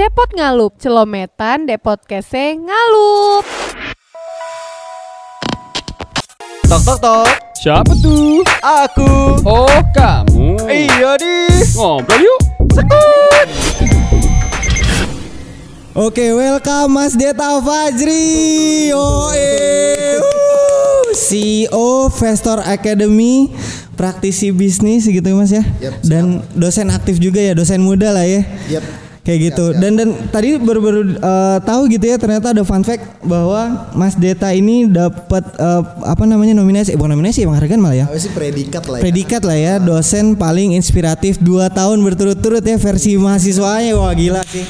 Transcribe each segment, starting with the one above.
Cepot ngalup, celometan depot kese ngalup. Tok tok tok. Siapa tuh? Aku. Oh, kamu. Iya di. Ngobrol yuk. Oke, welcome Mas Deta Fajri. Oh, CEO Vestor Academy, praktisi bisnis gitu Mas ya. Yap, dan dosen aktif juga ya, dosen muda lah ya. Yap. Kayak gitu. Siap, siap. Dan dan tadi baru-baru eh, tahu gitu ya ternyata ada fun fact bahwa Mas Deta ini dapat eh, apa namanya nominasi, eh, bukan nominasi, penghargaan malah ya. Apa sih predikat lah ya? Predikat lah ya, dosen paling inspiratif 2 tahun berturut-turut ya versi mahasiswanya. Wah gila sih.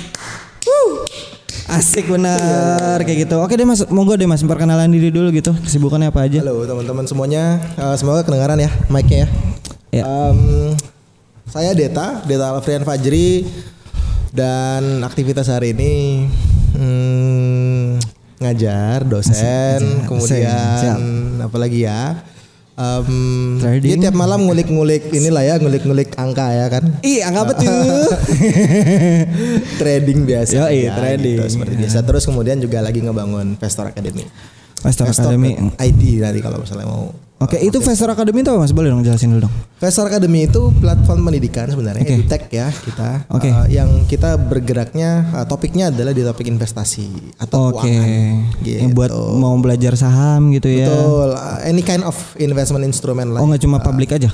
Asik benar kayak gitu. Oke deh Mas, monggo deh Mas perkenalan diri dulu gitu. Kesibukannya apa aja? Halo teman-teman semuanya. Eh, semoga kedengaran ya mic-nya ya. Ya. Em, saya Deta, Deta Alfrian Fajri dan aktivitas hari ini hmm, ngajar, dosen, kemudian Siap. apa lagi ya? Trading. dia tiap malam ngulik-ngulik inilah ya, ngulik-ngulik angka ya kan. Ih, angka apa tuh? trading biasa. Yoi, ya, trading. gitu, seperti biasa. Terus kemudian juga lagi ngebangun Vestor Academy. Vestor Academy. ID nanti kalau misalnya mau. Oke, itu Vestor Academy itu apa Mas? Boleh dong jelasin dulu dong. Vestor Academy itu platform pendidikan sebenarnya Oke. edutech ya kita. Oke. Uh, yang kita bergeraknya uh, topiknya adalah di topik investasi atau Oke. keuangan. Gitu. Yang buat mau belajar saham gitu ya. Betul. Uh, any kind of investment instrument lah. Oh, nggak cuma publik aja.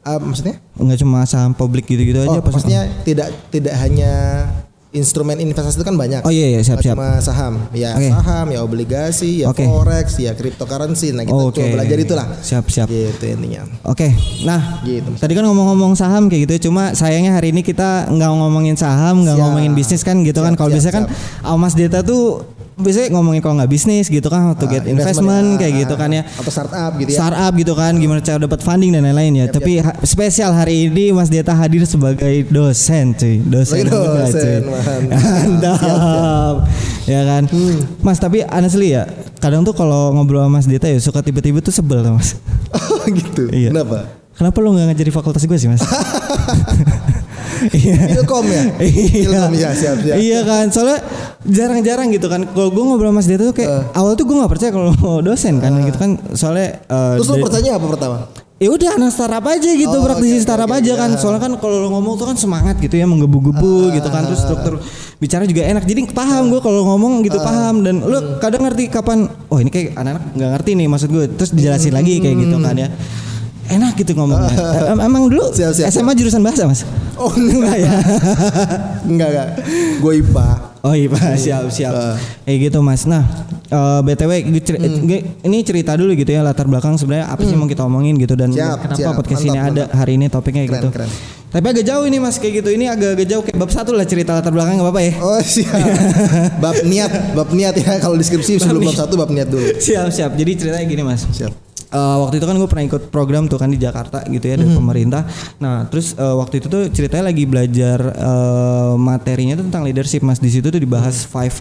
Uh, maksudnya? Nggak cuma saham publik gitu-gitu aja Oh, pas- maksudnya tidak tidak hanya instrumen investasi itu kan banyak. Oh iya iya siap siap. Cuma saham, ya Oke. saham, ya obligasi, ya Oke. forex, ya cryptocurrency. Nah kita Oke. coba belajar itulah. Siap siap. Gitu intinya. Oke, nah Gitu. tadi kan ngomong-ngomong saham kayak gitu, cuma sayangnya hari ini kita nggak ngomongin saham, nggak ngomongin bisnis kan gitu kan. Siap, Kalau siap, biasanya kan Almas Data tuh biasanya ngomongin kalau nggak bisnis gitu kan, to Ah, get investment, ya, kayak gitu kan ya. Atau startup gitu ya. Startup gitu kan, gimana cara dapat funding dan lain-lain ya. Tapi ha- spesial hari ini Mas Deta hadir sebagai dosen, cuy. Dosen, muda, dosen, cuy. mantap. Ya kan. Hmm. Mas tapi honestly ya, kadang tuh kalau ngobrol sama Mas Deta ya suka tiba-tiba tuh sebel tuh Mas. Oh gitu. Iya. Kenapa? Kenapa lu nggak ngajar di fakultas gue sih mas? Iya. Ilkom ya. Iya. Ilkom ya siap siap. Iya kan, soalnya jarang-jarang gitu kan. Kalau gue ngobrol sama Deta tuh kayak awal tuh gue nggak percaya kalau dosen kan gitu kan. Soalnya eh, Terus lu dari- pertanyaan apa pertama? Ya udah anak startup aja gitu, Oh, praktisi oke, startup oke, aja iya. kan. Soalnya kan kalau lo ngomong tuh kan semangat gitu ya, menggebu-gebu gitu kan. Terus struktur bicara juga enak. Jadi paham gue kalau ngomong gitu paham dan lo kadang ngerti kapan. Oh ini kayak anak-anak nggak ngerti nih maksud gue. Terus dijelasin lagi kayak gitu kan ya. Enak gitu ngomongnya. Em- Emang dulu Siap, siap. SMA jurusan bahasa mas? Oh enggak ya. Enggak enggak. Gue IPA. Oh iya Pak, siap siap. Ah. Kayak gitu Mas. Nah, eh, btw Hmm. ini cerita dulu gitu ya latar belakang sebenarnya apa sih yang mau kita omongin gitu dan Siap, kenapa siap. podcast Mantap, ini ada mantap. hari ini topiknya Keren, gitu. keren. Tapi agak jauh ini Mas kayak gitu. Ini agak-agak jauh kayak bab satu lah cerita latar belakang nggak apa-apa ya. Oh siap. bab niat, bab niat ya kalau deskripsi sebelum bab satu bab niat dulu. Siap siap. Jadi ceritanya gini Mas. Siap. Eh, waktu itu kan gue pernah ikut program tuh kan di Jakarta gitu ya dari Hmm. pemerintah. Nah terus eh, waktu itu tuh ceritanya lagi belajar eh, materinya tuh tentang leadership mas. Di situ tuh dibahas five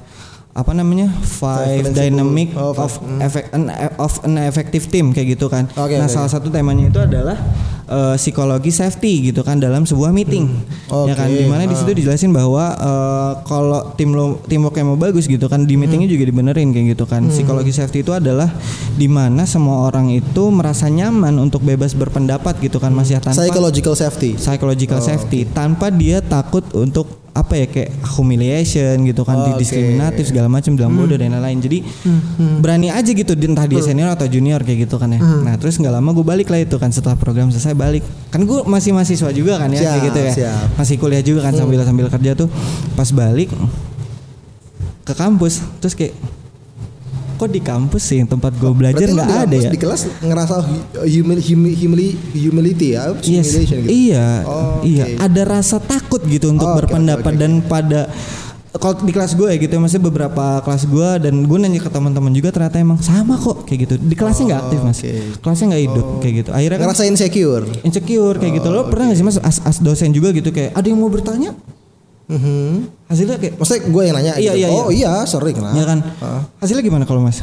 apa namanya five dynamic Oh, five. of effect an, of an effective team kayak gitu kan. Oke, nah oke, salah satu temanya itu adalah eh, psikologi safety gitu kan dalam sebuah meeting. Ya kan di mana di situ dijelasin bahwa eh, kalau tim lo teamworknya mau bagus gitu kan di meetingnya Hmm. juga dibenerin kayak gitu kan. Psikologi safety itu adalah di mana semua orang itu merasa nyaman untuk bebas berpendapat gitu kan Mas ya tanpa Psychological safety. psychological safety tanpa dia takut untuk apa ya kayak humiliation gitu kan Oke. diskriminatif segala macam bilang bodoh dan lain-lain. Jadi berani aja gitu entah dia senior atau junior kayak gitu kan ya. Nah terus nggak lama gue balik lah itu kan setelah program selesai balik. Kan gue masih mahasiswa juga kan ya kayak Siap, gitu ya. siap. masih kuliah juga kan sambil sambil kerja tuh. Pas balik ke kampus terus kayak kok di kampus sih tempat gue belajar nggak ada ya Di kelas ngerasa hu- humil, humil, humili- humility ya, Yes, gitu. Iya, Oh, iya. oke. Ada rasa takut gitu untuk Oh, berpendapat oke, oke, dan pada kalau di kelas gue ya gitu, maksudnya beberapa kelas gue dan gue nanya ke teman-teman juga ternyata emang sama kok kayak gitu. Di kelasnya nggak aktif mas, oke. kelasnya nggak hidup kayak gitu. Akhirnya kan Ngerasa insecure. insecure kayak gitu. Lo pernah nggak sih mas as, as dosen juga gitu kayak ada yang mau bertanya? Mhm. Hasilnya kayak Maksudnya gue yang nanya Iya, gitu. iya, Oh iya sering lah. ya kan? Ah. Hasilnya gimana kalau mas?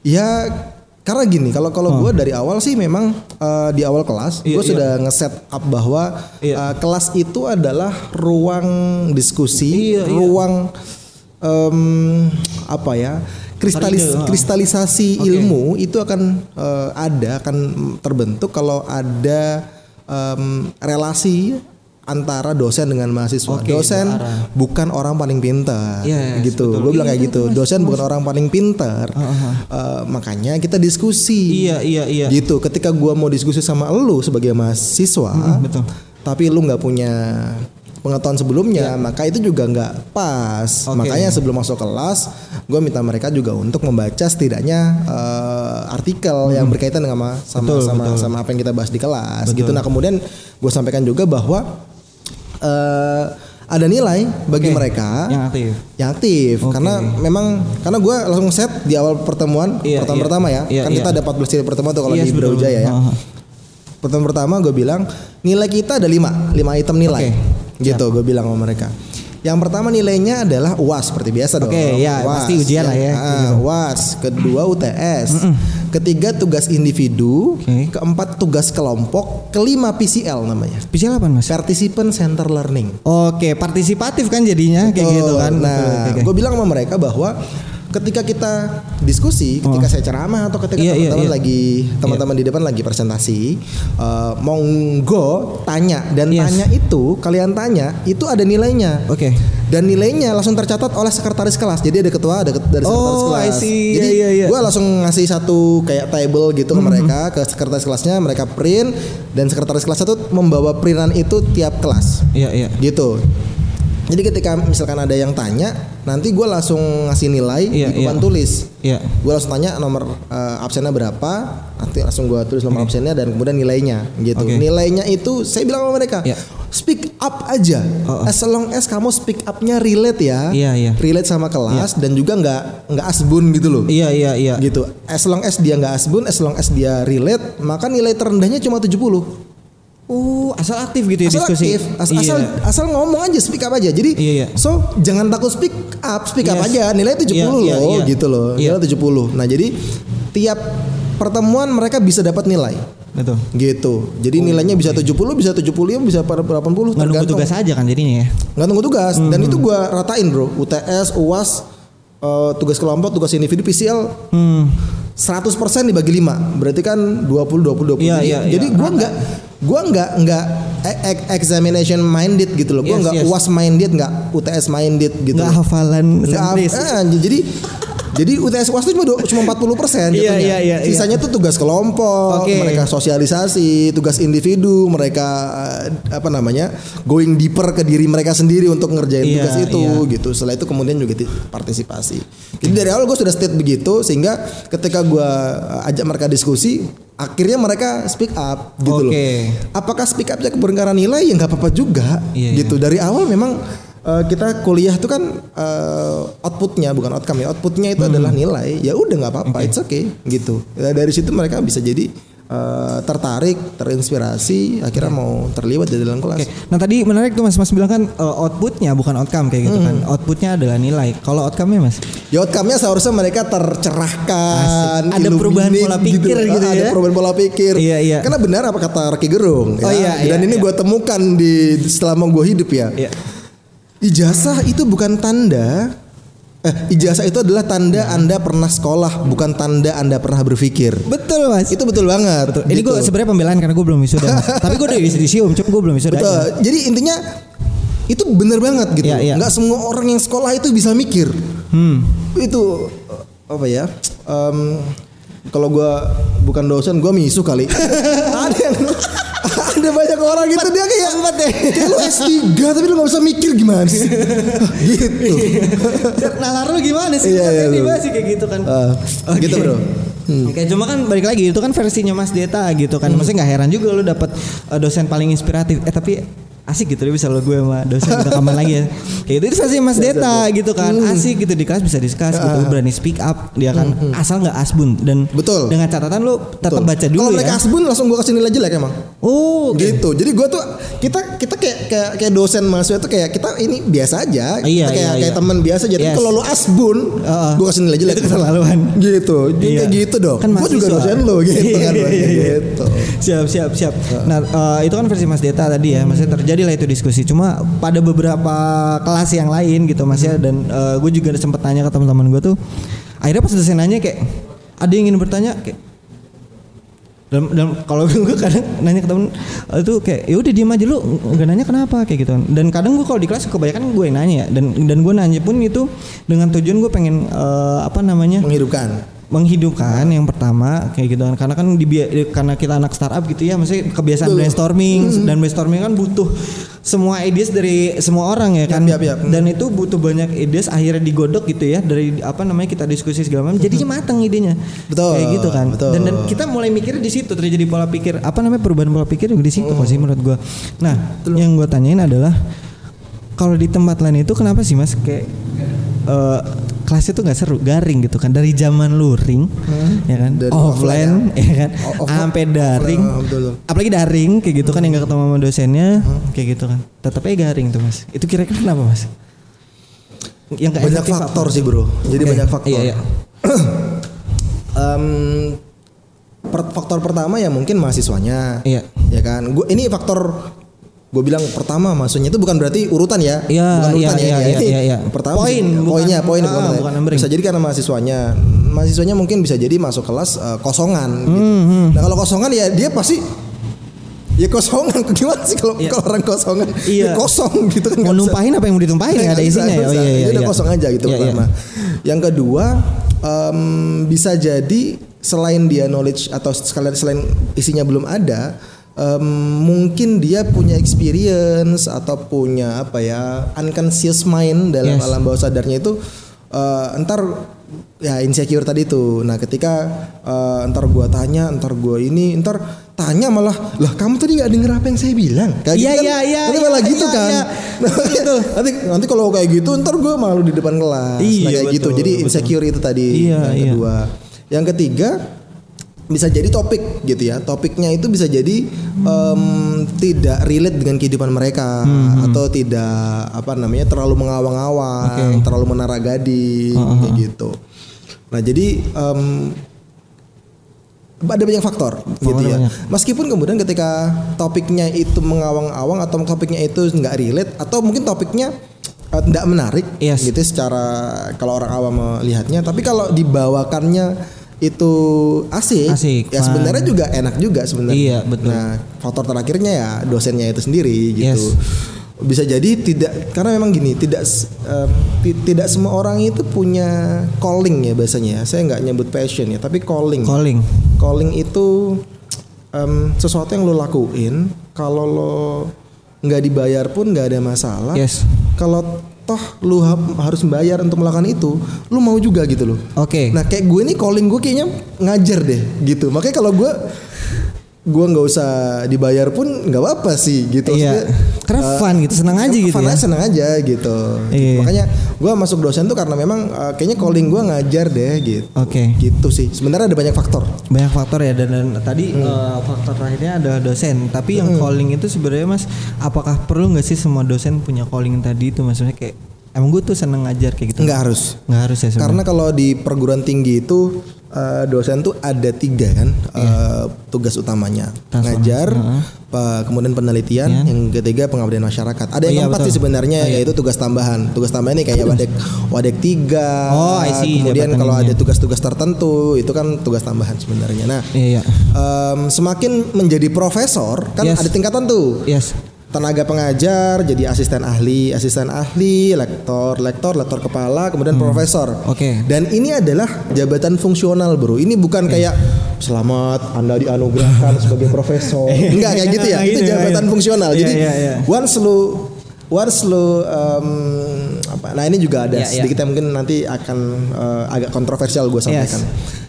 Ya karena gini, kalau kalau gue dari awal sih memang eh, di awal kelas Iya, gue iya. sudah ngeset up bahwa Iya. eh, kelas itu adalah ruang diskusi, Iya, iya. ruang em, apa ya kristalis kristalisasi Oke. ilmu itu akan eh, ada akan terbentuk kalau ada em, relasi antara dosen dengan mahasiswa. Oke, dosen arah. bukan orang paling pintar, Yes, gitu. betul. Gue bilang kayak gitu. Dosen bukan orang paling pintar. Eh, makanya kita diskusi. Iya, iya, iya. Gitu. Ketika gua mau diskusi sama lu sebagai mahasiswa, betul. tapi lu nggak punya pengetahuan sebelumnya, maka itu juga nggak pas. Oke. Makanya sebelum masuk kelas, gue minta mereka juga untuk membaca setidaknya eh, artikel yang berkaitan dengan sama sama Betul, sama, betul. sama apa yang kita bahas di kelas. Gitu. Nah kemudian gue sampaikan juga bahwa eh, ada nilai bagi Oke. mereka Yang aktif. yang aktif Oke. karena memang karena gue langsung set di awal pertemuan Iya, pertemuan iya. pertama ya Iya, kan iya. kita ada 14 kali pertemuan tuh kalau Yes, di betul. Brawijaya ya pertemuan pertama gue bilang nilai kita ada lima lima item nilai Oke. gitu gue bilang sama mereka yang pertama nilainya adalah UAS seperti biasa dong. Oke, ya, pasti ujian lah ya, gitu. UAS, kedua UTS, ketiga tugas individu, Oke. keempat tugas kelompok, kelima PCL namanya. PC apa mas? Participant Center Learning. Oke, partisipatif kan jadinya kayak Betul. gitu kan. Nah, oke. gue bilang sama mereka bahwa ketika kita diskusi, ketika saya ceramah atau ketika Oh. Iya, iya, teman-teman iya. lagi teman-teman di depan lagi presentasi, eh, monggo tanya dan Yes. tanya itu kalian tanya itu ada nilainya. Oke. Dan nilainya langsung tercatat oleh sekretaris kelas. Jadi ada ketua, ada ket- dari sekretaris Oh, kelas. I see. Jadi Iya, iya, iya. gue langsung ngasih satu kayak table gitu ke mereka, ke sekretaris kelasnya, mereka print dan sekretaris kelas itu membawa printan itu tiap kelas Iya, iya. gitu. Jadi ketika misalkan ada yang tanya, nanti gue langsung ngasih nilai Iya, di papan iya. tulis. Iya. Gue langsung tanya nomor eh, absennya berapa, nanti langsung gue tulis nomor absennya dan kemudian nilainya gitu. Oke. Nilainya itu saya bilang sama mereka, Iya. speak up aja. Oh, oh. As long as kamu speak upnya relate ya, Iya, iya. relate sama kelas dan juga nggak nggak asbun gitu loh. Iya, iya, iya. Gitu. As long as dia nggak asbun, as long as dia relate, maka nilai terendahnya cuma 70. Oh, asal aktif gitu ya asal diskusi. aktif, as- Iya. asal asal ngomong aja, speak up aja. Jadi, Iya, iya. so jangan takut speak up, speak up Yes. aja. Nilai 70 Iya, iya, loh, iya. gitu loh. Iya. Nilai 70. Nah, jadi tiap pertemuan mereka bisa dapat nilai. Betul. Gitu. Jadi nilainya bisa 70, bisa 75, bisa pada 80 Nggak nunggu tergantung. tugas aja kan jadinya ya. Nggak tunggu tugas. Dan Hmm. itu gua ratain, Bro. UTS, UAS, eh, tugas kelompok, tugas individu, PCL Hmm. 100% dibagi 5 berarti kan 20 20 20 Iya, iya, jadi iya. gua nggak gua nggak nggak e- e- examination minded gitu loh gua Yes, nggak yes. UAS minded nggak UTS minded gitu Nggak hafalan Nggak sentris. haf- eh, jadi jadi UTS UAS itu cuma cuma 40 persen Iya, iya, iya, iya. sisanya tuh tugas kelompok Oke. mereka sosialisasi tugas individu mereka eh, apa namanya going deeper ke diri mereka sendiri untuk ngerjain Iya, tugas itu iya. gitu. Setelah itu kemudian juga partisipasi. Jadi dari awal gue sudah state begitu sehingga ketika gue ajak mereka diskusi, akhirnya mereka speak up gitu loh. Oke. Apakah speak upnya keberengkaran nilai ya nggak apa-apa juga Iya, gitu. Dari awal memang eh, kita kuliah itu kan eh, outputnya bukan outcome ya. Outputnya itu adalah nilai. Ya udah nggak apa-apa, it's okay gitu. Ya, dari situ mereka bisa jadi eh, tertarik, terinspirasi, akhirnya mau terlibat di dalam kelas. Oke. Nah tadi menarik tuh mas Mas bilang kan uh, outputnya bukan outcome kayak gitu kan. Outputnya adalah nilai. Kalau outcome-nya mas? Ya outcome-nya seharusnya mereka tercerahkan, Asik. Ada perubahan pola pikir gitu Ah, Ada ya. perubahan pola pikir. Iya, iya. Karena benar apa kata Rocky Gerung. Oh, ya. iya, Dan iya, ini iya. gue temukan di selama gue hidup ya. Iya. Ijazah itu bukan tanda. Eh, ijazah itu adalah tanda anda pernah sekolah, bukan tanda anda pernah berpikir. Betul mas. Itu betul banget. Ini gitu. gue sebenarnya pembelaan karena gue belum wisuda. Tapi gue udah disium, cuma gue belum wisuda. Betul. aja. Jadi intinya itu bener banget gitu. Iya. Nggak semua orang yang sekolah itu bisa mikir. Hmm. Itu apa ya? Em, kalau gua bukan dosen, gua misu kali. ada yang ada banyak orang gitu dia kayak Empat deh. kayak lu S3 tapi lu gak bisa mikir gimana sih? gitu. Nalar lu gimana sih? Iya, iya, sih kayak gitu kan. Oke. gitu, Bro. Oke, cuma kan balik lagi itu kan versinya Mas Deta gitu Hmm. kan. Maksudnya nggak heran juga lu dapat uh, dosen paling inspiratif. Eh tapi asik gitu dia bisa lo gue sama dosen kita kapan lagi ya. Kayak gitu itu versi Mas Deta gitu kan. Asik gitu di kelas bisa diskus gitu, berani speak up dia kan. Asal nggak asbun dan Betul. dengan catatan lu tetap baca dulu Kalau ya. mereka asbun langsung gue kasih nilai jelek emang. Oh, oke. gitu jadi gue tuh kita kita kayak kayak, kayak dosen mahasiswa tuh kayak kita ini biasa aja Iya, kita kayak iya, kayak iya. teman biasa jadi Yes. kalau lu asbun gue kasih nilai jelek Itu keterlaluan. gitu jadi Iya. kayak gitu dong Kan gue juga dosen lo gitu kan Iya, iya, iya. gitu Siap, siap, siap. Nah, eh, itu kan versi Mas Deta tadi ya. Maksudnya terjadi lah itu diskusi. Cuma pada beberapa kelas yang lain gitu Mas ya dan gue juga ada sempet tanya ke teman-teman gue tuh. Akhirnya pas dosen nanya kayak ada yang ingin bertanya kayak dan, dan kalau gue kadang nanya ke temen eh, itu kayak ya udah diem aja lu nggak nanya kenapa kayak gitu dan kadang gue kalau di kelas kebanyakan gue yang nanya ya. dan dan gue nanya pun itu dengan tujuan gue pengen eh, apa namanya menghidupkan menghidupkan yang pertama kayak gitu kan karena kan di karena kita anak startup gitu ya maksudnya kebiasaan Betul. brainstorming Hmm. dan brainstorming kan butuh semua ideas dari semua orang ya kan Yap, yap, yap. dan itu butuh banyak ideas akhirnya digodok gitu ya dari apa namanya kita diskusi segala macam jadinya matang idenya Betul, kayak gitu kan betul. dan dan kita mulai mikir di situ terjadi pola pikir apa namanya perubahan pola pikir juga di situ Hmm. pasti menurut gua nah yang gua tanyain adalah kalau di tempat lain itu kenapa sih mas kayak eh, kelasnya tuh nggak seru garing gitu kan. Dari zaman luring ya kan? Hmm. Dari offline ya? kan? O- off- sampai daring. Offline, apalagi daring kayak gitu kan yang nggak ketemu sama dosennya Hmm. kayak gitu kan. Tetap aja garing tuh mas. Itu kira-kira kenapa mas? Yang banyak faktor apa? sih bro. Jadi Oke. banyak faktor. Iya, iya. Per- faktor pertama ya mungkin mahasiswanya Iya. ya kan? Gua ini faktor gue bilang pertama maksudnya itu bukan berarti urutan ya Iya, bukan iya, urutan ya, iya, ya. iya, Ini iya, iya. pertama Poin, poinnya poin ah, bukan, bukan numbering. bisa jadi karena mahasiswanya mahasiswanya mungkin bisa jadi masuk kelas eh, kosongan gitu. Hmm, nah kalau kosongan ya dia pasti ya kosongan gimana sih kalau Iya. kalau orang kosongan Iya. ya kosong gitu kan mau numpahin apa yang mau ditumpahin nggak ada isinya ya oh iya iya udah iya. kosong aja gitu Iya, iya. pertama. Yang kedua em, bisa jadi selain dia knowledge atau sekalian selain isinya belum ada, em, mungkin dia punya experience atau punya apa ya unconscious mind dalam Yes. alam bawah sadarnya itu eh, entar ya insecure tadi tuh. Nah ketika eh, entar gua tanya, entar gua ini, entar tanya malah lah kamu tadi nggak denger apa yang saya bilang? Kayak Iya, gitu kan, iya, iya, nanti iya, malah gitu iya, kan. iya. nanti nanti kalau kayak gitu ntar gue malu di depan kelas. Iya, nah, kayak gitu. betul, Jadi betul. insecure itu tadi Iya, yang iya. kedua. Yang ketiga bisa jadi topik gitu ya. Topiknya itu bisa jadi em, tidak relate dengan kehidupan mereka atau tidak apa namanya terlalu mengawang-awang, Oke. terlalu menara gading kayak gitu. Nah, jadi em, ada banyak faktor gitu ya. banyak. Meskipun kemudian ketika topiknya itu mengawang-awang atau topiknya itu nggak relate atau mungkin topiknya eh, tidak menarik Yes. gitu secara kalau orang awam melihatnya, tapi kalau dibawakannya itu asik, Asik, ya fun. sebenarnya juga enak juga sebenarnya. Iya, betul. Nah, faktor terakhirnya ya dosennya itu sendiri gitu. Yes. Bisa jadi tidak karena memang gini, tidak ti- tidak semua orang itu punya calling ya biasanya. ya. Saya nggak nyebut passion ya, tapi calling. calling Calling itu em, sesuatu yang lo lakuin kalau lo nggak dibayar pun nggak ada masalah. yes Kalau toh lu ha- harus bayar untuk melakukan itu, lu mau juga gitu loh. oke Nah kayak gue nih calling gue kayaknya ngajar deh gitu. Makanya kalau gue gue nggak usah dibayar pun nggak apa-apa sih gitu. Iya. Karena eh, fun gitu, senang aja gitu fun ya. aja, senang aja gitu. Iya. Makanya gue masuk dosen tuh karena memang eh, kayaknya calling gue ngajar deh gitu. Oke. Gitu sih. Sebenarnya ada banyak faktor. banyak faktor ya dan, dan tadi Hmm. eh, faktor terakhirnya ada dosen tapi yang calling itu sebenarnya mas apakah perlu nggak sih semua dosen punya calling tadi itu maksudnya kayak emang gue tuh seneng ngajar kayak gitu Nggak harus. nggak harus ya sebenarnya Karena kalau di perguruan tinggi itu eh, dosen tuh ada tiga kan eh, tugas utamanya Transformasi, ngajar, heeh. pe- kemudian penelitian, Iya. yang ketiga pengabdian masyarakat. Ada Oh, yang iya, keempat betul. sih sebenarnya Oh, iya. yaitu tugas tambahan. Tugas tambahan ini kayak wadek wadek tiga. Oh, I see, Kemudian jabatan kalau ada tugas-tugas tertentu itu kan tugas tambahan sebenarnya. Nah, iya iya em, semakin menjadi profesor kan Yes. ada tingkatan tuh yes tenaga pengajar jadi asisten ahli, asisten ahli, lektor, lektor, lektor kepala, kemudian profesor. Hmm. Oke. Dan ini adalah jabatan fungsional, Bro. Ini bukan kayak selamat Anda dianugerahkan sebagai profesor. Enggak kayak gitu ya. Itu gitu, jabatan iya. fungsional. Iya, Jadi iya, iya. once lu once lu em, apa nah ini juga ada Iya, iya. sedikit yang mungkin nanti akan eh, agak kontroversial gue sampaikan.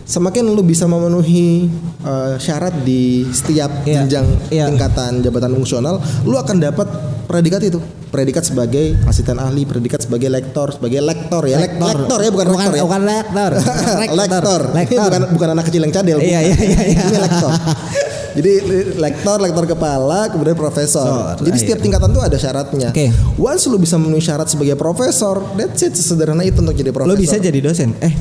Semakin lu bisa memenuhi eh, syarat di setiap Iya, jenjang iya. tingkatan jabatan fungsional, lu akan dapat predikat itu. predikat sebagai asisten ahli, predikat sebagai lektor, sebagai lektor ya, Lek- lektor, ya bukan, bukan rektor ya. bukan lektor lektor. Lektor bukan bukan anak kecil yang cadel. Iya, iya, iya, iya. Ini lektor. Jadi lektor, lektor kepala, kemudian profesor. So, Jadi iya. setiap tingkatan tuh ada syaratnya. Oke. Once lu bisa memenuhi syarat sebagai profesor, that's it sesederhana itu untuk jadi profesor. lo bisa jadi dosen eh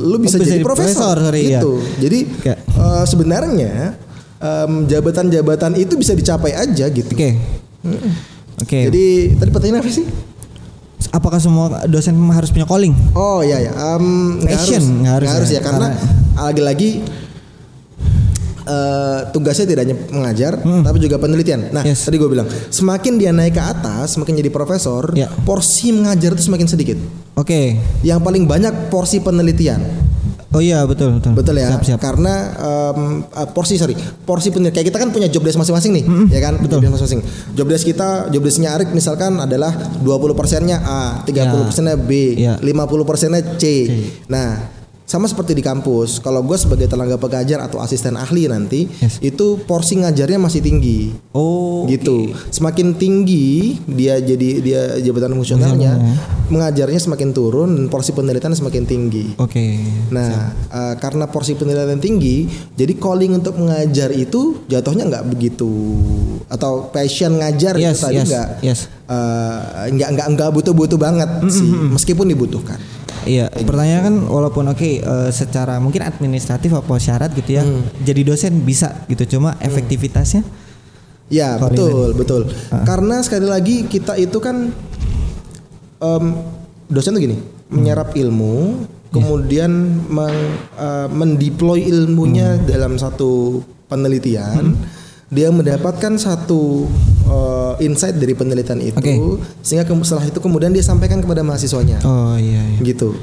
lu bisa Oh, jadi jadi profesor, profesor, sorry, iya. gitu. Jadi Kayak- eh, sebenarnya em, jabatan-jabatan itu bisa dicapai aja gitu. oke oke Jadi tadi pertanyaan apa sih? apakah semua dosen harus punya calling Oh iya ya, nggak Passion, harus, nggak harus nggak harus ya, ya, karena lagi-lagi eh, tugasnya tidak hanya mengajar, tapi juga penelitian. Nah, Hmm. Yes. tadi gue bilang, semakin dia naik ke atas, semakin jadi profesor, Ya. porsi mengajar itu semakin sedikit. Oke Yang paling banyak porsi penelitian. oh iya betul betul Betul ya, siap siap karena em, eh, porsi sorry, porsi penelitian kayak kita kan punya job desk masing-masing nih, ya kan? betul. Job desk masing-masing. Job desk kita, job desknya Arik misalkan adalah 20 persennya A, 30 persennya B, Ya. 50 persennya C. Nah, sama seperti di kampus, kalau gue sebagai tenaga pengajar atau asisten ahli nanti, Yes. itu porsi ngajarnya masih tinggi. oh gitu. Semakin tinggi dia jadi dia jabatan fungsionalnya, mengajarnya semakin turun dan porsi penelitian semakin tinggi. oke Nah, eh, karena porsi penilaian tinggi, jadi calling untuk mengajar itu jatuhnya nggak begitu atau passion ngajar itu Yes, tadi yes, nggak yes. eh, nggak nggak nggak butuh-butuh banget sih, meskipun dibutuhkan. Iya, pertanyaan kan walaupun oke eh, secara mungkin administratif apa syarat gitu ya, Hmm. jadi dosen bisa gitu, cuma efektivitasnya? Ya betul betul. Karena sekali lagi kita itu kan em, dosen tuh gini, menyerap ilmu, kemudian meng, eh, mendeploy ilmunya dalam satu penelitian, dia mendapatkan satu eh, insight dari penelitian itu, Oke. sehingga ke- setelah itu kemudian dia sampaikan kepada mahasiswanya, oh iya, iya. gitu.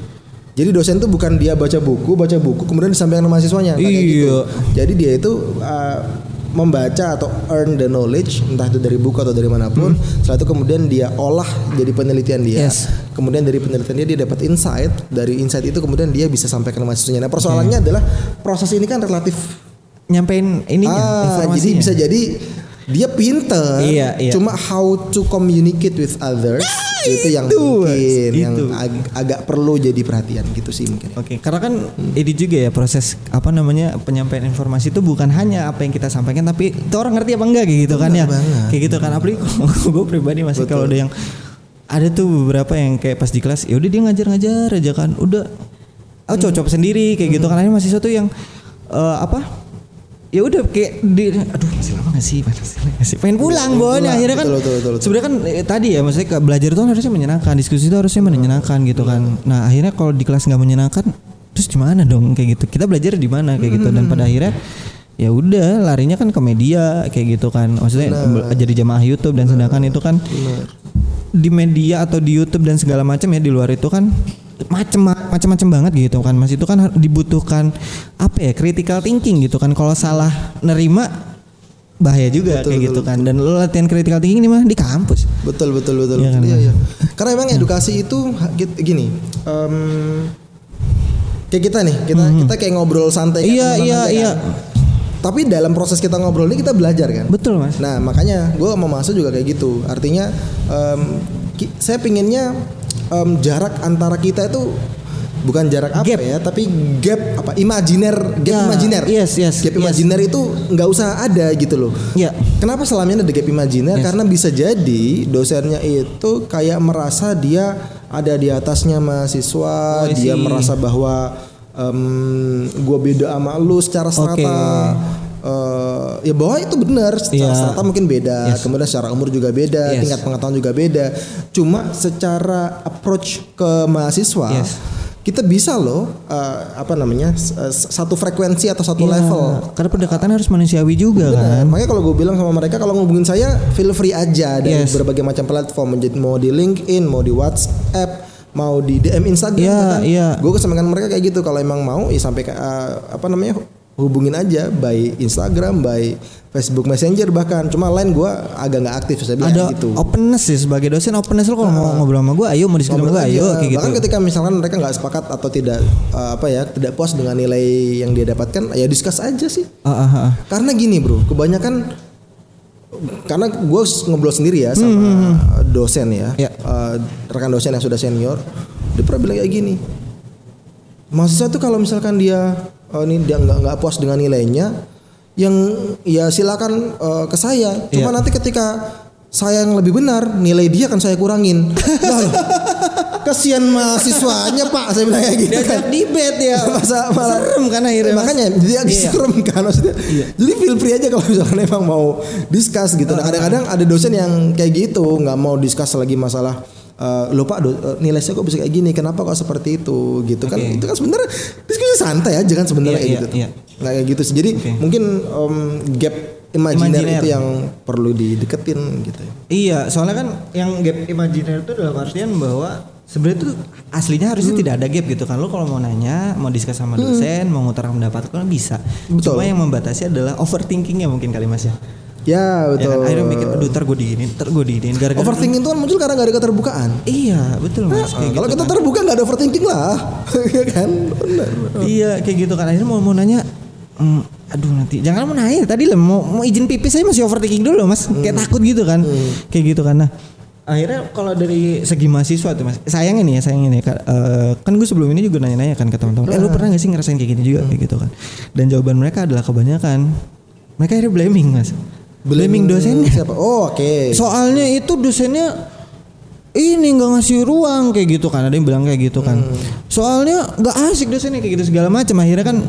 Jadi dosen tuh bukan dia baca buku, baca buku kemudian disampaikan ke mahasiswanya, kayak gitu. Iya. Jadi dia itu uh, membaca atau earn the knowledge entah itu dari buku atau dari mana pun. Setelah itu kemudian dia olah jadi penelitian dia. Hmm. Yes. Kemudian dari penelitian dia dia dapat insight. Dari insight itu kemudian dia bisa sampaikan ke mahasiswanya. Nah, persoalannya adalah proses ini kan relatif Nyampein ininya ah, informasinya. jadi bisa jadi dia pinter. Iya, iya. Cuma how to communicate with others itu yang mungkin yang itu. ag- agak perlu jadi perhatian gitu sih mungkin. Oke, karena kan ini juga ya proses apa namanya penyampaian informasi itu bukan hanya apa yang kita sampaikan tapi itu orang ngerti apa enggak gitu kan ya. banget. Kayak gitu kan apalagi gue pribadi masih kalau ada yang ada tuh beberapa yang kayak pas di kelas ya udah dia ngajar-ngajar aja kan udah oh cocok sendiri kayak gitu kan ada mahasiswa tuh yang eh, apa ya udah kayak di aduh masih lama gak sih? Masih lama sih? Pengen pulang bon. akhirnya kan Betul, betul, betul, betul. sebenarnya kan eh, tadi ya maksudnya belajar itu kan harusnya menyenangkan diskusi itu harusnya menyenangkan gitu kan. nah akhirnya kalau di kelas nggak menyenangkan terus gimana dong? Kayak gitu. Kita belajar di mana kayak gitu. Dan pada akhirnya ya udah larinya kan ke media kayak gitu kan. Maksudnya be- jadi jamaah YouTube dan sedangkan itu kan di media atau di YouTube dan segala macam ya di luar itu kan macem macam-macam banget gitu kan mas itu kan dibutuhkan apa ya critical thinking gitu kan kalau salah nerima bahaya juga kayak gitu kan dan lo latihan critical thinking ini mah di kampus Betul betul betul. Iya kan, Iya iya. Karena emang edukasi itu gini. em, kayak kita nih, kita kita kayak ngobrol santai. Mhm. Iya, iya, aja iya. kan. Tapi dalam proses kita ngobrol ini kita belajar kan. betul mas Nah makanya gue mau masuk juga kayak gitu. Artinya ki- saya pinginnya em, jarak antara kita itu bukan jarak apa Gap. ya, tapi gap apa? Imajiner, gap Ya, imajiner. yes, yes, Gap yes. imajiner itu nggak usah ada gitu loh. ya Kenapa selama ini ada gap imajiner? Yes. Karena bisa jadi dosennya itu kayak merasa dia ada di atasnya mahasiswa, Oh, dia merasa bahwa gue beda sama lu secara strata. Oke. Eh, ya bahwa itu benar secara Iya. strata mungkin beda, Yes. kemudian secara umur juga beda, Yes. tingkat pengetahuan juga beda. Cuma secara approach ke mahasiswa, Yes. kita bisa loh eh, apa namanya satu frekuensi atau satu Iya, level. karena pendekatan harus manusiawi juga Benar. kan Makanya kalau gue bilang sama mereka kalau ngubungin saya feel free aja dari Yes. berbagai macam platform menjadi mau di LinkedIn, mau di WhatsApp, mau di DM Instagram Iya, bahkan. iya. Gue kesampaikan mereka kayak gitu kalau emang mau ya sampai eh, apa namanya hubungin aja by Instagram, by Facebook Messenger bahkan. Cuma lain gue agak nggak aktif saya bilang ada gitu. openness sih sebagai dosen openness lo kalau mau ngobrol sama gue ayo mau diskusi sama gue ayo kayak gitu Bahkan ketika misalkan mereka nggak sepakat atau tidak eh, apa ya tidak puas dengan nilai yang dia dapatkan, ya discuss aja sih. Ah, ah, ah. Karena gini bro, kebanyakan karena gue ngobrol sendiri ya sama dosen ya, Ya. Eh, rekan dosen yang sudah senior, dia pernah bilang kayak gini, mahasiswa tuh kalau misalkan dia eh, ini dia nggak nggak puas dengan nilainya, yang ya silakan eh, ke saya. Cuma Iya. nanti ketika saya yang lebih benar, nilai dia akan saya kurangin. Loh, kasihan mahasiswanya pak, saya bilang kayak gitu kan. Diajak debate ya. Masa malah Serem kan akhirnya, Mas. Makanya dia agak Iya. serem kan maksudnya. Jadi feel free aja kalau misalkan emang mau discuss gitu. Nah, kadang-kadang ada dosen yang kayak gitu, nggak mau discuss lagi masalah eh lo pak do- eh, nilai saya kok bisa kayak gini kenapa kok seperti itu gitu kan Oke. itu kan sebenarnya diskusi santai aja kan sebenarnya kayak iya, gitu iya. nggak kayak gitu sih jadi Oke. mungkin em, gap imajiner itu yang perlu dideketin gitu ya Iya, soalnya kan yang gap imajiner itu dalam artian bahwa sebenarnya tuh aslinya harusnya Hmm. tidak ada gap gitu kan. Lo kalau mau nanya, mau diskus sama dosen, mau ngutarakan pendapat kan bisa. Betul. Cuma yang membatasi adalah overthinkingnya mungkin kali Mas ya. Ya Ya betul kan? Akhirnya mikir, aduh ntar gue diinin, ntar gue diinin. Gara-gara overthinking itu kan muncul karena nggak ada keterbukaan Iya, betul Mas. Nah, kayak kalau gitu kita kan. terbuka nggak ada overthinking lah ya kan benar Iya, kayak gitu kan. Akhirnya mau mau nanya, "Hmm, aduh nanti jangan mau nanya tadi lah mau, mau izin pipis saya masih overthinking dulu mas, kayak Hmm. takut gitu kan, kayak gitu kan. Nah, akhirnya kalau dari segi mahasiswa tuh mas, sayang ini ya sayang ini Kak, eh, kan gue sebelum ini juga nanya-nanya kan ke teman-teman, eh lu pernah gak sih ngerasain kayak gini juga kayak gitu kan? Dan jawaban mereka adalah kebanyakan mereka akhirnya blaming mas, blaming dosennya. siapa? Oh oke. Soalnya itu dosennya ini nggak ngasih ruang kayak gitu kan. Ada yang bilang kayak gitu kan. Soalnya nggak asik dosennya kayak gitu segala macam akhirnya kan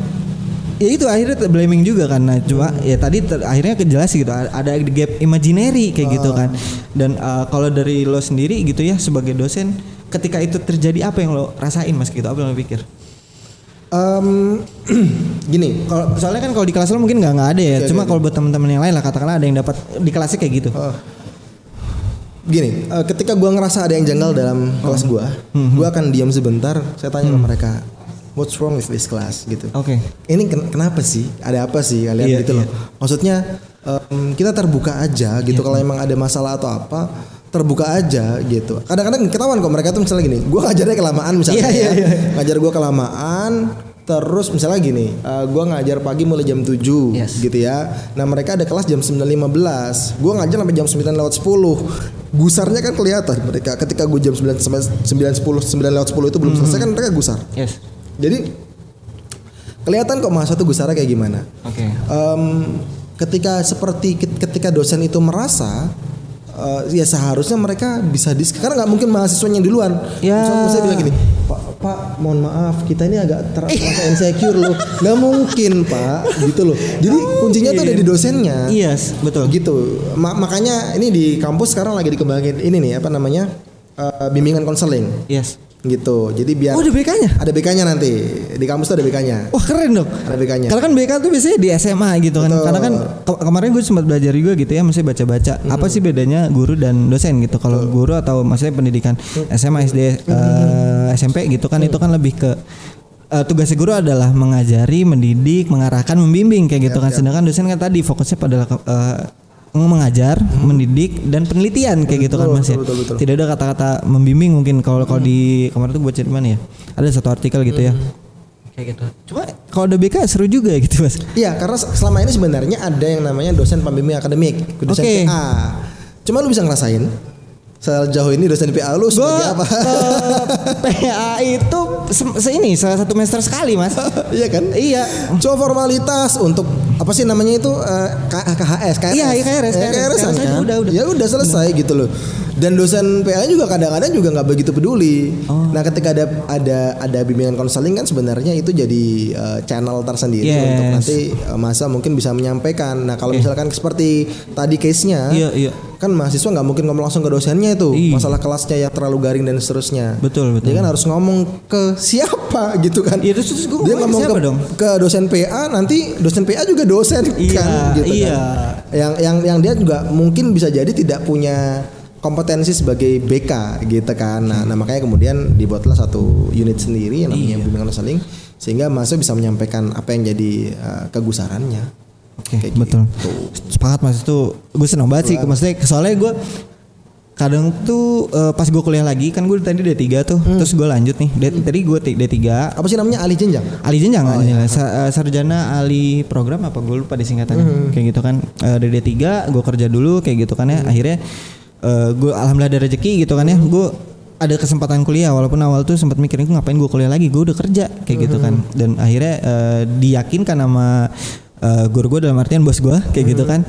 ya itu akhirnya blaming juga kan. Nah cuma ya tadi ter- akhirnya kejelas gitu. Ada gap imaginary kayak gitu kan. Dan uh, kalau dari lo sendiri gitu ya sebagai dosen ketika itu terjadi apa yang lo rasain mas gitu? Apa yang lo pikir Em, gini kalau soalnya kan kalau di kelas lo mungkin nggak nggak ada ya. Oke, cuma oke, kalau buat teman-teman yang lain lah katakanlah ada yang dapat di kelasnya kayak gitu. Eh, gini eh, ketika gua ngerasa ada yang janggal dalam kelas gua Hmm. gua akan diam sebentar saya tanya ke mereka what's wrong with this class? gitu. Oke. Ini ken- kenapa sih? Ada apa sih kalian Iya, gitu iya. loh maksudnya em, kita terbuka aja gitu kalau emang ada masalah atau apa terbuka aja gitu kadang-kadang ketahuan kok mereka tuh misalnya gini gua ngajarnya kelamaan misalnya Iya, iya, ya. iya. ngajar gua kelamaan terus misalnya gini eh, gua ngajar pagi mulai jam 7 Yes. gitu ya nah mereka ada kelas jam 9.15 gua ngajar sampai jam 9 lewat 10 gusarnya kan kelihatan mereka ketika gua jam 9 sampai 9.10 9 lewat 10 itu belum selesai kan mereka gusar yes jadi kelihatan kok mahasiswa tuh gusarnya kayak gimana. oke Em, ketika seperti ketika dosen itu merasa eh, ya seharusnya mereka bisa dis karena nggak mungkin mahasiswanya yang duluan. Ya. Misalnya saya bilang gini, Pak, Pak, mohon maaf, kita ini agak terasa insecure loh. Nggak mungkin, Pak, gitu loh. Jadi kuncinya tuh ada di dosennya. yes betul Gitu. Ma- makanya ini di kampus sekarang lagi dikembangin ini nih apa namanya? eh, bimbingan konseling yes gitu. Jadi biar Oh, ada BK-nya? Ada BK-nya nanti. Di kampus tuh ada BK-nya. Wah keren dong. Ada BK-nya. Karena kan BK tuh biasanya di SMA gitu kan. Betul. Karena kan ke- kemarin gue sempat belajar juga gitu ya, masih baca-baca. Apa sih bedanya guru dan dosen gitu? Kalau guru atau maksudnya pendidikan SMA, SD, eh, SMP gitu kan itu kan lebih ke eh, tugasnya guru adalah mengajari, mendidik, mengarahkan, membimbing kayak gitu kan. Sedangkan dosen kan tadi fokusnya pada eh, mengajar, mendidik dan penelitian kayak gitu kan Betul, Mas ya. betul, betul, betul. Tidak ada kata-kata membimbing mungkin kalau kalau di kemarin tuh buat mana ya? Ada satu artikel gitu ya kayak gitu. Cuma kalau ada BK seru juga gitu mas. Iya, karena se- selama ini sebenarnya ada yang namanya dosen pembimbing akademik, dosen Oke. PA. Cuma lu bisa ngerasain sejauh ini dosen PA lu sebagai apa? PA itu se- se ini salah satu semester sekali mas. Iya kan? iya. Cuma formalitas untuk apa sih namanya itu eh, K- KHS, KRS. Iya, iya, KRS, Eh, KRS. KRS? KRS, udah, udah. Ya udah selesai gitu loh. Dan dosen PA juga kadang-kadang juga nggak begitu peduli. Oh. Nah, ketika ada ada ada bimbingan konseling kan sebenarnya itu jadi eh, channel tersendiri Yes. untuk nanti eh, masa mungkin bisa menyampaikan. Nah, kalau misalkan seperti tadi case-nya Iya, iya. kan mahasiswa nggak mungkin ngomong langsung ke dosennya itu Iya. masalah kelasnya yang terlalu garing dan seterusnya. Betul, betul. Dia kan harus ngomong ke siapa gitu kan. Iya, terus- terus dia ngomong ke dong? ke dosen PA nanti dosen PA juga dosen Iya, kan gitu iya. kan. Yang yang yang dia juga mungkin bisa jadi tidak punya kompetensi sebagai BK gitu kan. Nah, nah makanya kemudian dibuatlah satu unit sendiri yang namanya Iya. bimbingan konseling sehingga mahasiswa bisa menyampaikan apa yang jadi uh, kegusarannya. Oke Kayak betul. gitu. Sepakat mas itu gue senang banget sih. Maksudnya soalnya gue kadang tuh eh, pas gue kuliah lagi kan gue tadi D3 tuh Hmm. terus gue lanjut nih D- tadi gue D3 Apa sih namanya Ali jenjang? Ali jenjang Oh, iya. Sa- eh, sarjana ahli program apa gue lupa disingkatannya Hmm. kayak gitu kan dari D3 gue kerja dulu kayak gitu kan ya Hmm. akhirnya eh, gue alhamdulillah ada rezeki gitu kan ya gue ada kesempatan kuliah walaupun awal tuh sempat mikirin gue ngapain gue kuliah lagi gue udah kerja kayak gitu Hmm. kan dan akhirnya eh, diyakinkan sama eh, guru gue dalam artian bos gue kayak gitu Hmm. kan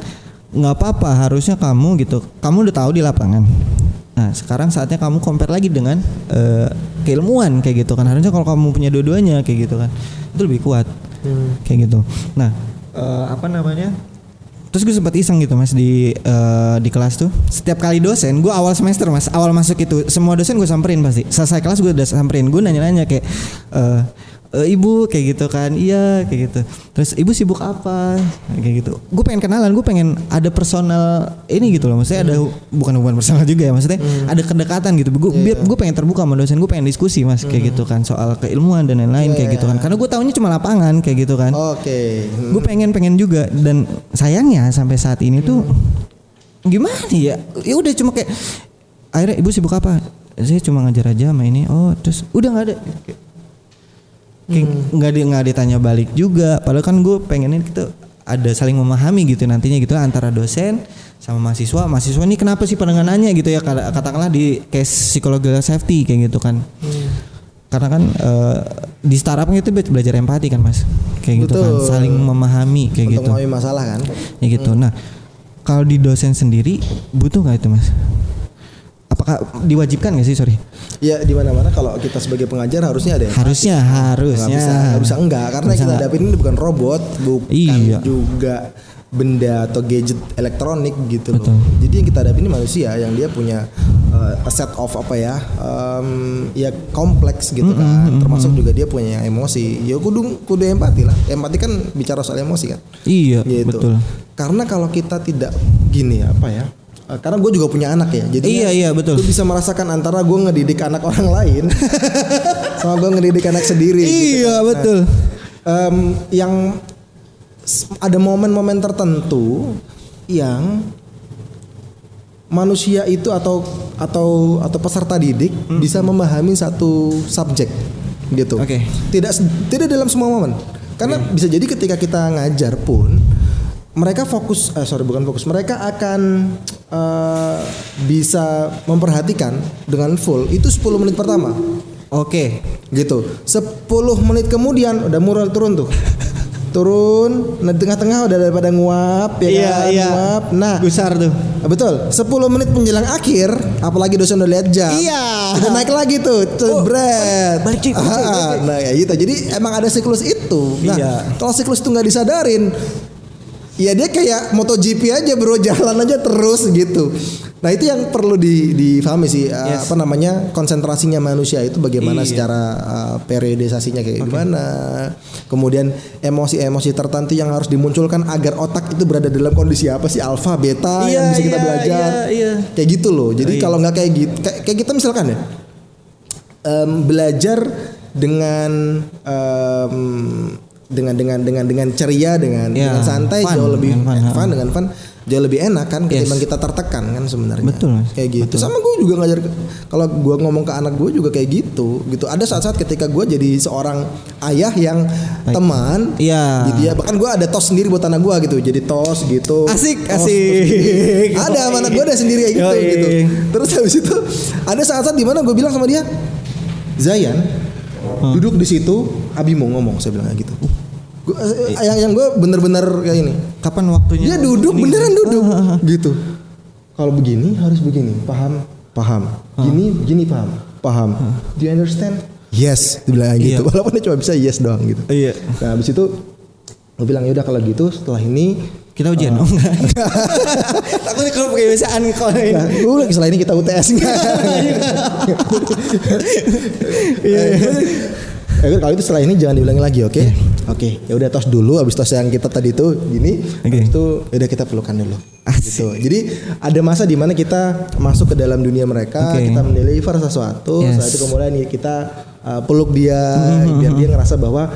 nggak apa-apa harusnya kamu gitu kamu udah tahu di lapangan Nah sekarang saatnya kamu compare lagi dengan eh, keilmuan kayak gitu kan harusnya kalau kamu punya dua-duanya kayak gitu kan itu lebih kuat kayak gitu. Nah eh, apa namanya? Terus gue sempat iseng gitu mas di eh, di kelas tuh. Setiap kali dosen gue awal semester mas awal masuk itu semua dosen gue samperin pasti. Selesai kelas gue udah samperin. Gue nanya-nanya kayak eh, "Eh, ibu kayak gitu kan. Iya kayak gitu. Terus ibu sibuk apa? Kayak gitu. Gue pengen kenalan gue pengen ada personal ini gitu loh. Maksudnya ada hu- bukan hubungan personal juga ya maksudnya ada kedekatan gitu. Gue biar gue pengen terbuka sama dosen gue pengen diskusi mas kayak gitu kan soal keilmuan dan lain-lain kayak gitu kan. karena gue tahunya cuma lapangan kayak gitu kan. Oke. Hmm. gue pengen pengen juga. Dan sayangnya sampai saat ini tuh gimana ya? Ya udah cuma kayak akhirnya ibu sibuk apa? Saya cuma ngajar aja sama ini. Oh terus udah nggak ada nggak di nggak ditanya balik juga. Padahal kan gue pengennya kita ada saling memahami gitu nantinya gitu antara dosen sama mahasiswa. Mahasiswa ini kenapa sih pendengarannya gitu ya? Kata- katakanlah di case psikologi safety kayak gitu kan. Karena kan eh, di startup itu be- belajar empati kan mas. Kayak gitu kan Betul. saling memahami kayak Untuk gitu. memahami masalah kan? ya gitu. Nah kalau di dosen sendiri butuh nggak itu mas apakah diwajibkan nggak sih sorry Ya di mana-mana kalau kita sebagai pengajar harusnya ada. empati. harusnya harusnya bisa, nggak bisa enggak karena Nggak yang kita bisa hadapin ini bukan robot, bukan Iya. juga benda atau gadget elektronik gitu Betul. loh. Jadi yang kita hadapi ini manusia yang dia punya uh, a set of apa ya, um, ya kompleks gitu kan. Termasuk juga dia punya emosi. Ya kudu kudu empati lah. Empati kan bicara soal emosi kan. iya Gitu. betul Karena kalau kita tidak gini apa ya? Uh, Karena gue juga punya anak ya, jadi Iya, iya, betul. Gue bisa merasakan antara gue ngedidik anak orang lain sama gue ngedidik anak sendiri. gitu iya. Nah, betul em, yang s- ada momen-momen tertentu yang manusia itu atau atau atau peserta didik bisa memahami satu subjek gitu. Hmm. Oke. Tidak s- tidak dalam semua momen. Karena bisa jadi ketika kita ngajar pun mereka fokus eh sorry bukan fokus. Mereka akan eh, bisa memperhatikan dengan full itu 10 menit pertama. Oke. Gitu. 10 menit kemudian udah mural turun tuh. Turun nah di tengah-tengah udah daripada nguap ya iya kan? iya. Nguap. Nah gusar tuh. Betul. 10 menit menjelang akhir apalagi dosen udah lihat jam Iya. udah naik lagi tuh cebret balik, cuy, balik, cuy, balik, Ah, nah ya gitu. Jadi emang ada siklus itu. Nah Iya. kalau siklus itu nggak disadarin ya dia kayak MotoGP aja bro jalan aja terus gitu nah itu yang perlu di difahami sih uh, Yes. apa namanya konsentrasinya manusia itu bagaimana Iya. secara uh, periodisasinya kayak gimana kemudian emosi-emosi tertentu yang harus dimunculkan agar otak itu berada dalam kondisi apa sih alfa beta Iya, yang bisa kita iya, belajar iya, iya. kayak gitu loh jadi Iya. kalau nggak kayak gitu kayak, kayak kita misalkan ya em, belajar dengan em, dengan dengan dengan dengan ceria dengan Ya, dengan santai fun, jauh lebih dengan fun, fun, dengan fun jauh lebih enak kan Yes. ketimbang kita tertekan kan sebenarnya Betul, Mas. kayak gitu sama gue juga ngajar kalau gue ngomong ke anak gue juga kayak gitu gitu ada saat-saat ketika gue jadi seorang ayah yang teman Iya. gitu ya bahkan gue ada tos sendiri buat anak gue gitu jadi tos gitu Asik, Tos, asik. tos. ada sama anak gue ada sendiri kayak gitu Yoi. gitu terus habis itu ada saat-saat di mana gue bilang sama dia Zayan duduk di situ Abi mau ngomong saya bilang kayak gitu. Gua, eh, yang yang gue bener-bener kayak ini. Kapan waktunya dia duduk Ini- beneran duduk. Gitu. Kalau begini harus begini. Paham? Paham. Gini gini paham. Paham. Do you understand? Yes dia bilang kayak gitu. Iya. walaupun dia cuma bisa yes doang gitu. Iya. Nah habis itu gue bilang yaudah kalau gitu setelah ini kita ujian oh enggak takutnya kalau pakai biasaan kalau ini Nah, gue lagi setelah ini kita UTS Iya. Eh, kalau itu setelah ini jangan diulangi lagi, oke? Oke, ya udah tos dulu. Abis tos yang kita tadi itu gini, habis itu udah kita pelukan dulu. Gitu. Jadi ada masa di mana kita masuk ke dalam dunia mereka, Oke. kita mendeliver sesuatu, Yes. setelah itu kemudian ya kita uh, peluk dia, biar dia ngerasa bahwa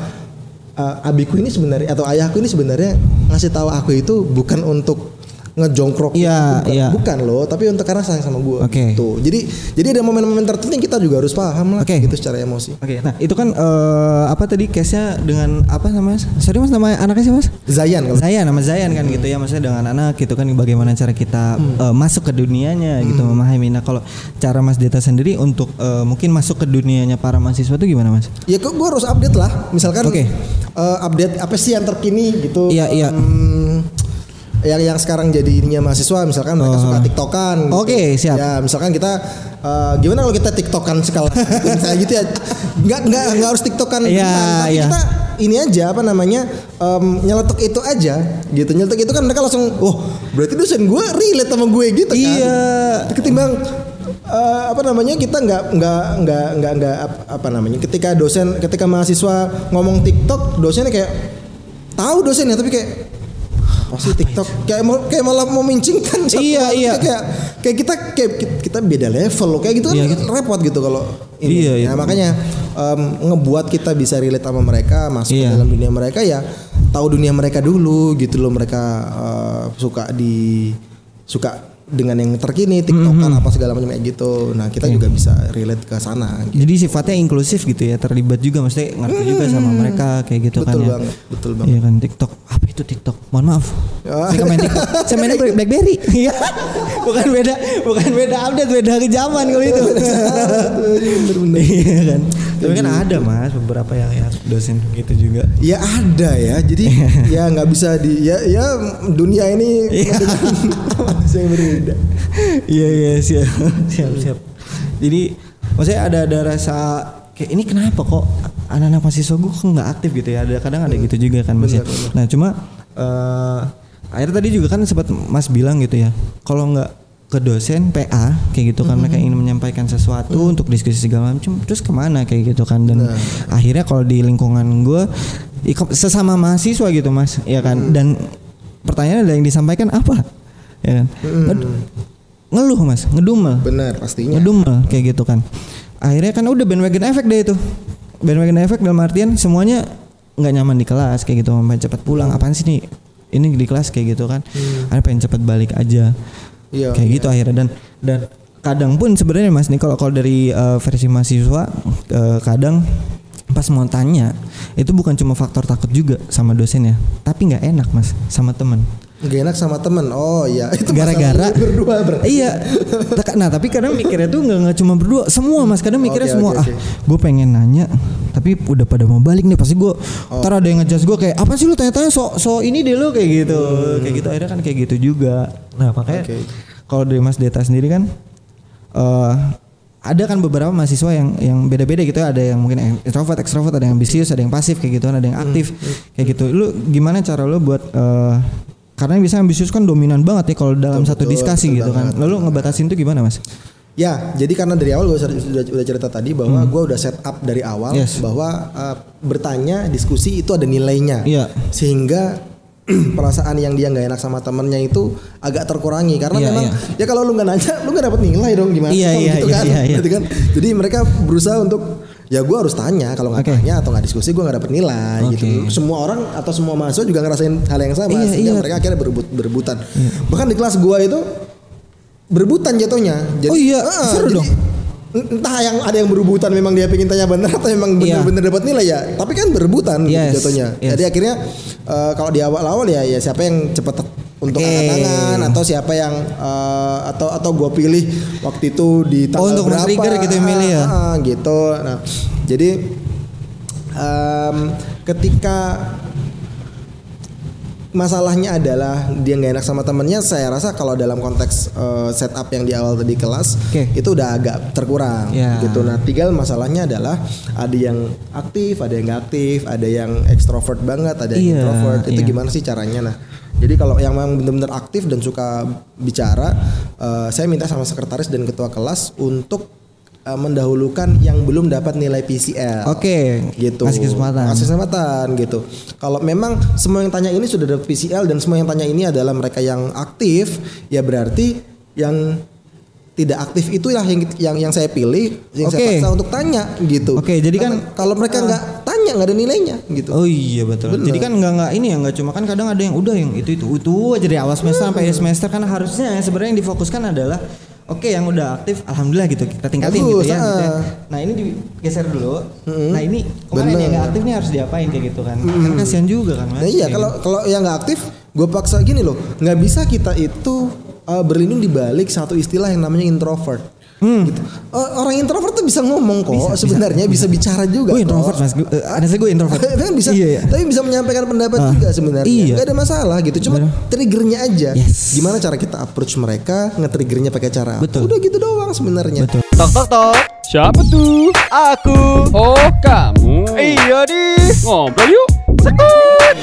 uh, abiku ini sebenarnya atau ayahku ini sebenarnya ngasih tahu aku itu bukan untuk ngejongkrok Iya, bukan, iya. bukan loh tapi untuk karena sayang sama gue Oke. gitu jadi jadi ada momen-momen tertentu yang kita juga harus paham lah Oke. gitu secara emosi Oke, nah itu kan eh, apa tadi case-nya dengan apa namanya? Sorry mas, nama anaknya siapa mas? Zayan kalau Zayan, nama Zayan kan gitu ya, maksudnya dengan anak gitu kan bagaimana cara kita eh, masuk ke dunianya gitu memahami. Nah kalau cara Mas Deta sendiri untuk eh, mungkin masuk ke dunianya para mahasiswa itu gimana mas? ya kok gue harus update lah misalkan Oke. Eh, update apa sih yang terkini gitu Iya, iya. Em, yang yang sekarang jadi ininya mahasiswa misalkan mereka suka tiktokan gitu. Oh. Oke, siap. ya misalkan kita eh, gimana kalau kita tiktokan sekali misalnya gitu ya nggak nggak nggak harus tiktokan Iya, beneran, tapi iya. kita ini aja apa namanya em, nyeletuk itu aja gitu nyeletuk itu kan mereka langsung oh berarti dosen gue relate sama gue gitu kan Iya. ketimbang eh, apa namanya kita nggak nggak nggak nggak nggak ap- apa namanya ketika dosen ketika mahasiswa ngomong TikTok dosennya kayak tahu dosennya tapi kayak apa sih TikTok kayak mau kayak malah memincingkan satu Iya, iya. kayak kayak kita kayak kita beda level loh kayak gitu kan Iya, gitu. repot gitu kalau ini. Iya, iya. Nah, makanya em, ngebuat kita bisa relate sama mereka masuk Iya. ke dalam dunia mereka ya tahu dunia mereka dulu gitu loh mereka eh, suka di suka dengan yang terkini tiktokan Mhm. apa segala macam kayak gitu nah kita juga bisa relate ke sana gitu. Jadi sifatnya inklusif gitu ya, terlibat juga maksudnya ngerti juga sama mereka kayak gitu betul kan ya. banget betul banget Iya kan TikTok. Apa itu TikTok? Mohon maaf. Ah. Saya main TikTok. Saya mainnya BlackBerry. Iya. bukan beda, bukan beda update, beda ke zaman kalau itu. bener-bener Iya kan. Tapi kan ada mas beberapa yang ya dosen gitu juga. ya ada ya jadi ya nggak bisa di ya ya dunia ini Iya. dengan yang berbeda Iya iya siap siap siap. Jadi maksudnya ada ada rasa kayak ini kenapa kok anak-anak mahasiswa gue kok nggak aktif gitu ya? Ada kadang ada gitu juga kan mas. ya. Nah cuma eh akhirnya tadi juga kan sempat mas bilang gitu ya. Kalau nggak ke dosen PA kayak gitu kan mereka ingin menyampaikan sesuatu untuk diskusi segala macam terus ke mana kayak gitu kan dan akhirnya kalau di lingkungan gue sesama mahasiswa gitu mas ya kan dan pertanyaan ada yang disampaikan apa ya kan? Nged- ngeluh mas ngedumel. Benar pastinya. Ngedumel kayak gitu kan. Akhirnya kan udah bandwagon efek deh itu. Bandwagon efek dalam artian semuanya nggak nyaman di kelas kayak gitu pengen cepat pulang. Apaan sih nih? Ini di kelas kayak gitu kan. Ada pengen cepat balik aja Iya, kayak gitu akhirnya. Dan dan kadang pun sebenarnya mas nih kalau kalau dari eh, versi mahasiswa eh, kadang pas mau tanya itu bukan cuma faktor takut juga sama dosennya tapi nggak enak mas sama temen. Gak enak sama temen? Oh iya. Itu gara-gara berdua berarti. Iya. Nah tapi kadang mikirnya tuh nggak nggak cuma berdua semua mas. Kadang mikirnya Oke, semua oke, ah oke. gue pengen nanya tapi udah pada mau balik nih pasti gue Oh. ntar ada yang ngejudge gue kayak apa sih lu tanya-tanya so so ini deh lu? Kayak gitu kayak gitu. Akhirnya kan kayak gitu juga. Nah makanya Hmm. Kalau dari mas Deta sendiri kan eh ada kan beberapa mahasiswa yang yang beda-beda gitu ya ada yang mungkin introvert, ekstrovert, ada yang ambisius, ada yang pasif kayak gitu, ada yang aktif kayak gitu. Lu gimana cara lu buat eh karena biasanya ambisius kan dominan banget ya kalau dalam satu betul, diskusi betul gitu kan. banget, Lalu ngebatasin tuh gimana mas? Ya, jadi karena dari awal gue sudah, udah cerita tadi bahwa gue udah set up dari awal Hmm. Yes. bahwa uh, bertanya diskusi itu ada nilainya, Iya. sehingga perasaan yang dia nggak enak sama temennya itu agak terkurangi karena Iya, memang iya. ya kalau lu nggak nanya lu nggak dapat nilai dong gimana dong, iya, gitu iya, kan, iya, iya. Gitu kan? Jadi mereka berusaha untuk ya gue harus tanya kalau nggak Oke. tanya atau nggak diskusi gue nggak dapat nilai Oke. gitu. Semua orang atau semua mahasiswa juga ngerasain hal yang sama Iya, sehingga iya. mereka akhirnya berebut berebutan. Bahkan di kelas gue itu berebutan jatuhnya. Jadi, Oh iya, Ah, seru jadi dong. Entah yang ada yang berebutan memang dia pengen tanya bener atau memang Iya. bener-bener dapat nilai ya. Tapi kan berebutan gitu Yes, jatuhnya. yes. Jadi akhirnya eh, kalau di awal-awal ya ya siapa yang cepet untuk Oke. angkat tangan atau siapa yang eh, atau atau gue pilih waktu itu di tanggal Oh, untuk berapa men-trigger gitu yang milih ya? Ah, gitu. Nah, jadi em, ketika masalahnya adalah dia nggak enak sama temennya saya rasa kalau dalam konteks eh, setup yang di awal tadi kelas Oke. itu udah agak terkurang Ya. gitu nah tinggal masalahnya adalah ada yang aktif ada yang nggak aktif ada yang ekstrovert banget ada yang Iya, introvert itu iya. gimana sih caranya nah jadi kalau yang memang benar-benar aktif dan suka bicara eh, saya minta sama sekretaris dan ketua kelas untuk eh, mendahulukan yang belum dapat nilai PCL Oke, gitu. kasih kesempatan. Kasih kesempatan gitu. Kalau memang semua yang tanya ini sudah dapat PCL dan semua yang tanya ini adalah mereka yang aktif, ya berarti yang tidak aktif itulah yang yang yang saya pilih, yang saya Oke. paksa untuk tanya gitu. Oke, jadi Karena kan- kalau mereka nggak tanya nggak ada nilainya gitu. Oh iya betul. Bener. Jadi kan nggak nggak ini ya nggak cuma kan kadang ada yang udah yang itu itu itu aja dari awal semester sampai akhir semester kan harusnya sebenarnya yang difokuskan adalah oke yang udah aktif alhamdulillah gitu kita tingkatin Bagus, gitu ya. gitu ya. ah. Nah ini digeser dulu. Nah ini kemarin Bener. yang nggak aktif nih harus diapain kayak gitu kan? Kan kasihan juga kan mas. Nah iya kalau kalau yang nggak aktif, gue paksa gini loh, nggak bisa kita itu uh, berlindung di balik satu istilah yang namanya introvert. Gitu. O- orang introvert tuh bisa ngomong kok, sebenarnya bisa, bicara juga. Gue kok. introvert mas. Gue- eh, Ada saya gue introvert. kan bisa, Iya iya. tapi bisa menyampaikan pendapat Ah, juga sebenarnya. iya. Gak ada masalah gitu, cuma Bener. triggernya aja. Yes. Gimana cara kita approach mereka, nge-triggernya pakai cara? Betul. Udah gitu doang sebenarnya. Betul. Tok tok tok. Siapa tuh? Aku. Oh kamu Iya di. Ngobrol yuk Sekut.